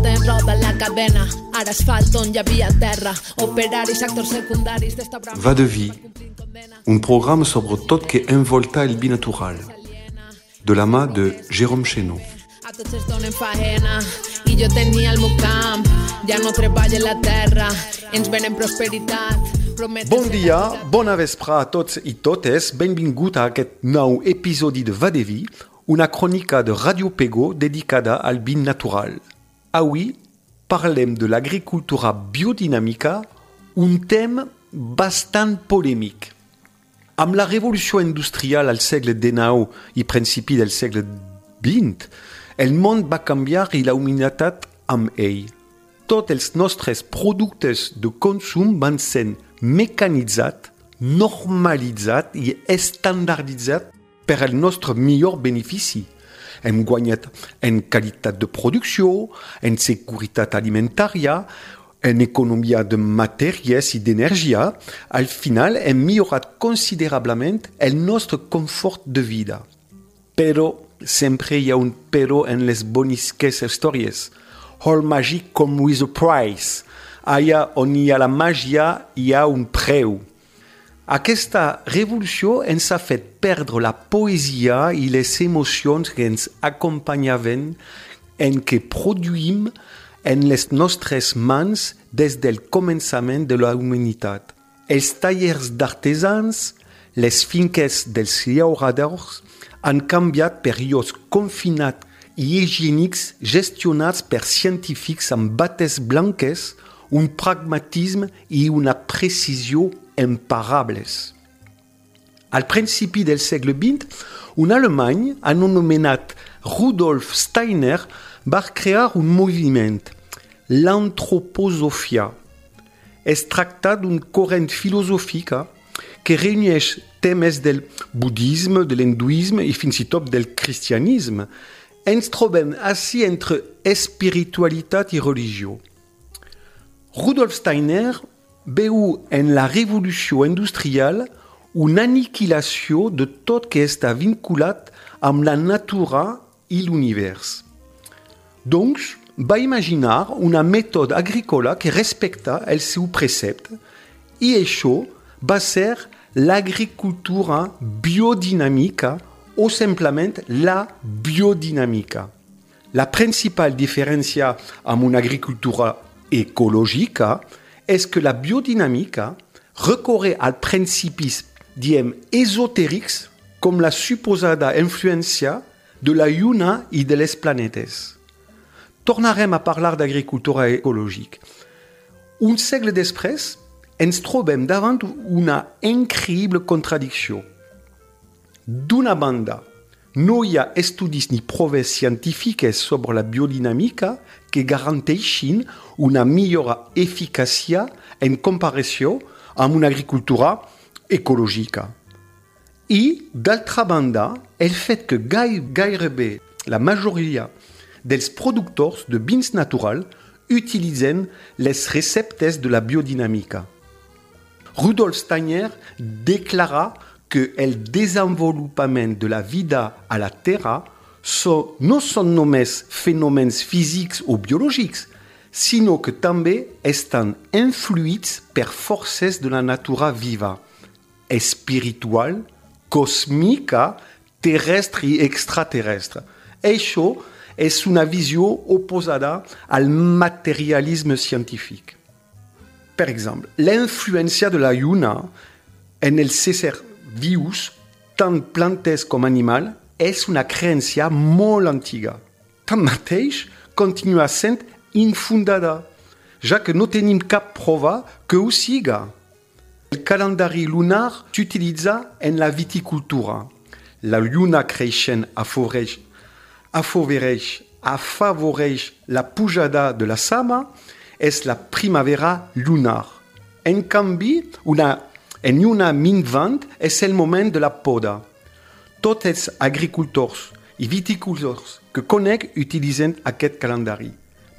Passa el temps, roda la cadena, ara asfalt on hi havia terra, operaris, actors secundaris d'esta brama... Va de vie, un programme sobre tot que envolta el binatural, de la mà de Jérôme Chénaud. A tots es donen faena i jo tenia el meu camp, ja no treballa la terra, ens venen prosperitat. prometen Bon ser dia, la vida. bona vespre a tots i totes, benvingut a aquest nou episodi de Va de vie, una crònica de Radio Pego dedicada al bin natural. Avui parlem de l'agricultura biodinàmica, un tema bastant polèmic. Amb la revolució industrial al segle XIX i principi del segle XX, el món va canviar i la humanitat amb ell. Tots els nostres productes de consum van ser mecanitzats, normalitzats i estandarditzats per al nostre millor benefici. En qualitat de producció, en seguretat alimentària, en economia de matèries i d'energia, al final hem millorat considerablement el nostre confort de vida. Però sempre hi ha un però en les bonisques històries. All màgic com a price. Allà on hi ha la màgia hi un preu. Aquesta revolució ens ha fet perdre la poesia i les emocions que ens acompanyaven en què produïm en les nostres mans des del començament de la humanitat. Els tallers d'artesans, les finques dels llauradors han canviat per llocs confinats i higiènics gestionats per científics amb bates blanques, un pragmatisme i una precisió imparables. Al principi del segle XX, un alemany anomenat Rudolf Steiner va crear un moviment, l'antroposofia. Es tracta d'un corrent filosòfic que reuneix temes del budisme, de l'hinduisme i fins i tot del cristianisme. Ens trobem així entre espiritualitat i religió. Rudolf Steiner veu en la revolució industrial una aniquilació de tot que està vinculat amb la natura i l'univers. Doncs va imaginar una mètode agrícola que respecta el seu precepte i això va ser l'agricultura biodinàmica o simplement la biodinàmica. La principal diferència amb una agricultura ecològica és que la biodinàmica recorre a principis, diem, esotèrics com la suposada influència de la lluna i de les planetes? Tornarem a parlar d'agricultura. Un segle després, ens trobem davant una increïble contradicció. D'una banda, no hi ha estudis ni proves científiques sobre la biodinàmica que garanteixin una millora eficàcia en comparació amb una agricultura ecològica. I, d'altra banda, el fet que gai, gairebé la majoria dels productors de vins naturals utilitzen les receptes de la biodinàmica. Rudolf Steiner declara el desenvolupament de la vida a la Terra so, no són només fenòmens físics o biològics, sinó que també estan influïts per forces de la natura viva, espiritual, còsmica, terrestre i extraterrestre. Això és una visió oposada al materialisme científic. Exemple, l'influència de la lluna en éssers vius, tant plantes com animals, és una creença molt antiga. Tanmateix, continua sent infundada, ja que no tenim cap prova que ho siga. El calendari lunar s'utilitza en la viticultura. La lluna creixent afavoreix, afavoreix afavoreix la pujada de la sama és la primavera lunar. En canvi, una, en una minvant és el moment de la poda. Tots els agricultors i viticultors que conec utilitzen aquest calendari.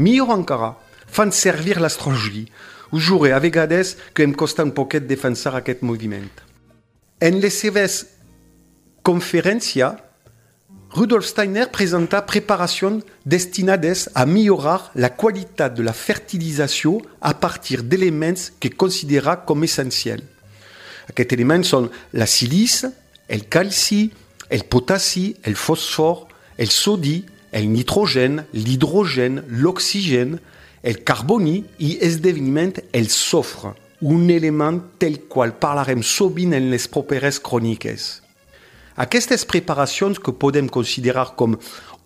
Millor encara, fan servir l'astrologia. Us jure, a vegades que em costa un poquet defensar aquest moviment. En les seves conferències, Rudolf Steiner presenta preparacions destinades a millorar la qualitat de la fertilizació a partir d'elements que considera com essencials. Aquests elements són la silice, el calci, el potassi, el fòsfor, el sodi, el nitrogen, l'hidrogen, l'oxigène, el carboni i esdeveniment el sofre, un element tel qual parlarem sovint en les properes cròniques. Aquestes preparacions que podem considerar com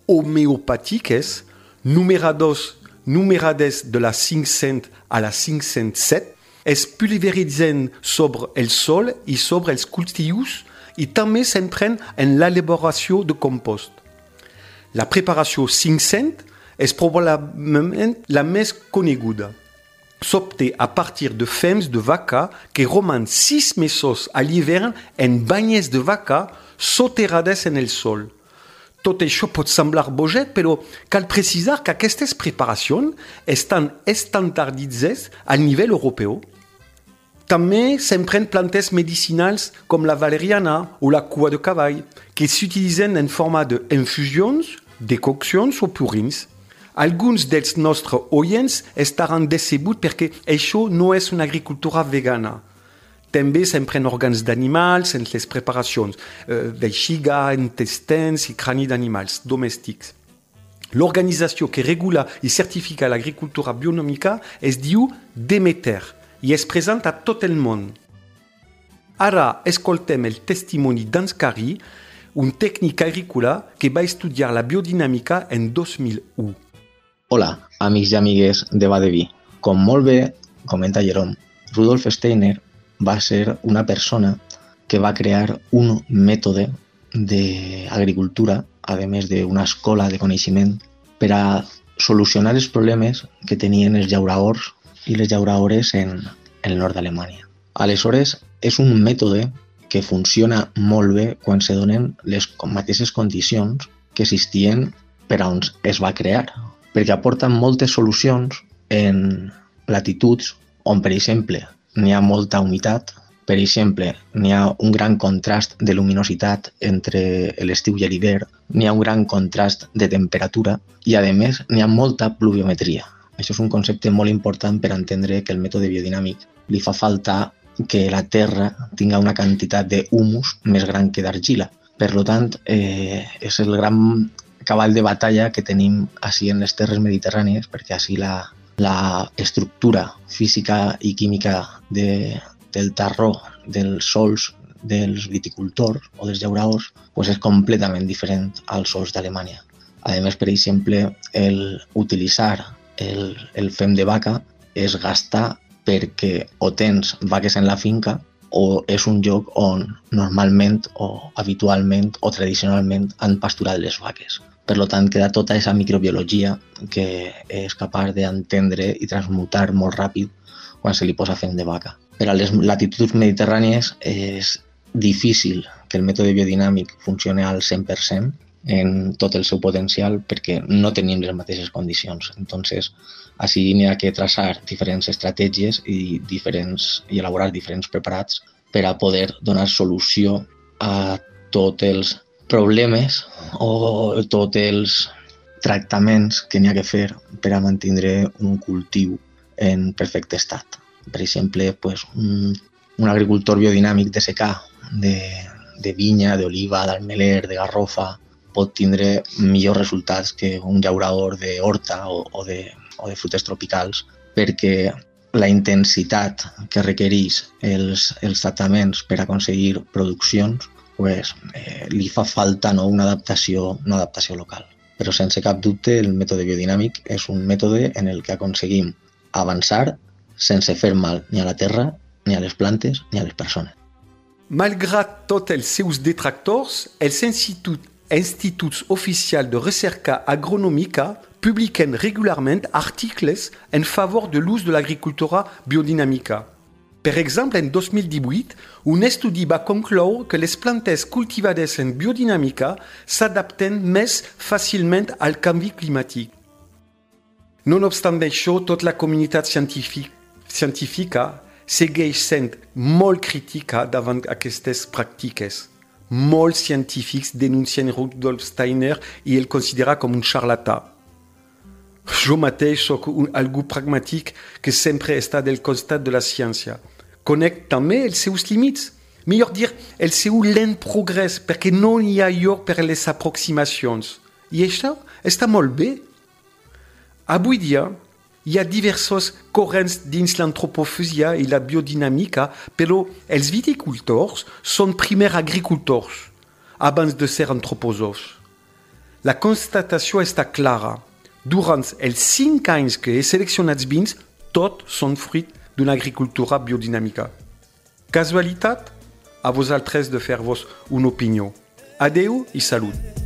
homeopàtiques, numerades, numerades de la 500 a la 507, es pulveritzen sobre el sol i sobre els cultius i també s'empren en de compost. La preparació 500 és probablement la més coneguda. S'obté a partir de fems de vaca que roman sis mesos a l'hivern en banyes de vaca soterrades en el sol. Tot això pot semblar boget, però cal precisar que aquestes preparacions estan estandarditzades a nivell europeu. També s'empren plantes medicinals com la valeriana o la cua de cavall, que s'utilitzen en forma d'infusions, decoccions o purins. Alguns dels nostres oients estaran decebuts perquè això no és una agricultura vegana. També s'empren òrgans d'animals en les preparacions, eh, veixiga, intestins i crani d'animals domèstics. L'organització que regula i certifica l'agricultura bionòmica es diu Demeter i és present a tot el món. Ara escoltem el testimoni d'Anskari, un tècnic agrícola que va estudiar la biodinàmica en 2001. Hola, amics i amigues de Badevi. Com molt bé comenta Jerome, Rudolf Steiner va ser una persona que va crear un mètode d'agricultura, a més d'una escola de coneixement, per a solucionar els problemes que tenien els llauraors i les llauraores en, en el nord d'Alemanya. Aleshores, és un mètode que funciona molt bé quan se donen les mateixes condicions que existien per a on es va crear, perquè aporta moltes solucions en latituds on, per exemple, n'hi ha molta humitat, per exemple, n'hi ha un gran contrast de luminositat entre l'estiu i l'hivern, n'hi ha un gran contrast de temperatura i, a més, n'hi ha molta pluviometria. Això és un concepte molt important per entendre que el mètode biodinàmic li fa falta que la terra tinga una quantitat d'humus més gran que d'argila. Per tant, eh, és el gran cavall de batalla que tenim així en les terres mediterrànies, perquè així la, la estructura física i química de, del tarró, dels sols dels viticultors o dels llauraors pues és completament diferent als sols d'Alemanya. A més, per exemple, el utilitzar el, el fem de vaca és gastar perquè o tens vaques en la finca o és un lloc on normalment o habitualment o tradicionalment han pasturat les vaques. Per tant, queda tota aquesta microbiologia que és capaç d'entendre i transmutar molt ràpid quan se li posa fem de vaca. Per a les latituds mediterrànies és difícil que el mètode biodinàmic funcioni al 100% en tot el seu potencial perquè no tenim les mateixes condicions. Entonces, així n'hi ha que traçar diferents estratègies i, diferents, i elaborar diferents preparats per a poder donar solució a tots els problemes o tots els tractaments que n'hi ha que fer per a mantenir un cultiu en perfecte estat. Per exemple, pues, un, un agricultor biodinàmic de secà, de, de vinya, d'oliva, d'almeler, de garrofa, pot tindre millors resultats que un llaurador d'horta o, o, de, o de frutes tropicals perquè la intensitat que requereix els, els tractaments per aconseguir produccions pues, eh, li fa falta no, una, adaptació, una adaptació local. Però sense cap dubte el mètode biodinàmic és un mètode en el que aconseguim avançar sense fer mal ni a la terra, ni a les plantes, ni a les persones. Malgrat tots els seus detractors, els instituts instituts oficials de recerca agronómica publiquen regularment articles en favor de l'ús de l'agricultura biodinàmica. Per exemple, en 2018, un estudi va concloure que les plantes cultivades en biodinàmica s'adapten més fàcilment al canvi climàtic. No obstant això, tota la comunitat científica, científica segueix sent molt crítica davant aquestes pràctiques. Molts científics denuncien Rudolf Steiner i el considera com un charlatà. Jo mateix sóc un, algú pragmàtic que sempre està del costat de la ciència. Conec també els seus límits. Millor dir, el seu lent progrés, perquè no hi ha lloc per les aproximacions. I això està molt bé. Avui dia, hi ha diversos corrents dins l'antropofasia i la biodinàmica, però els viticultors són primer agricultors abans de ser antropòsofs. La constatació està clara. Durant els cinc anys que he seleccionat vins, tots són fruit d'una agricultura biodinàmica. Casualitat? A vosaltres de fer-vos una opinió. Adeu i salut!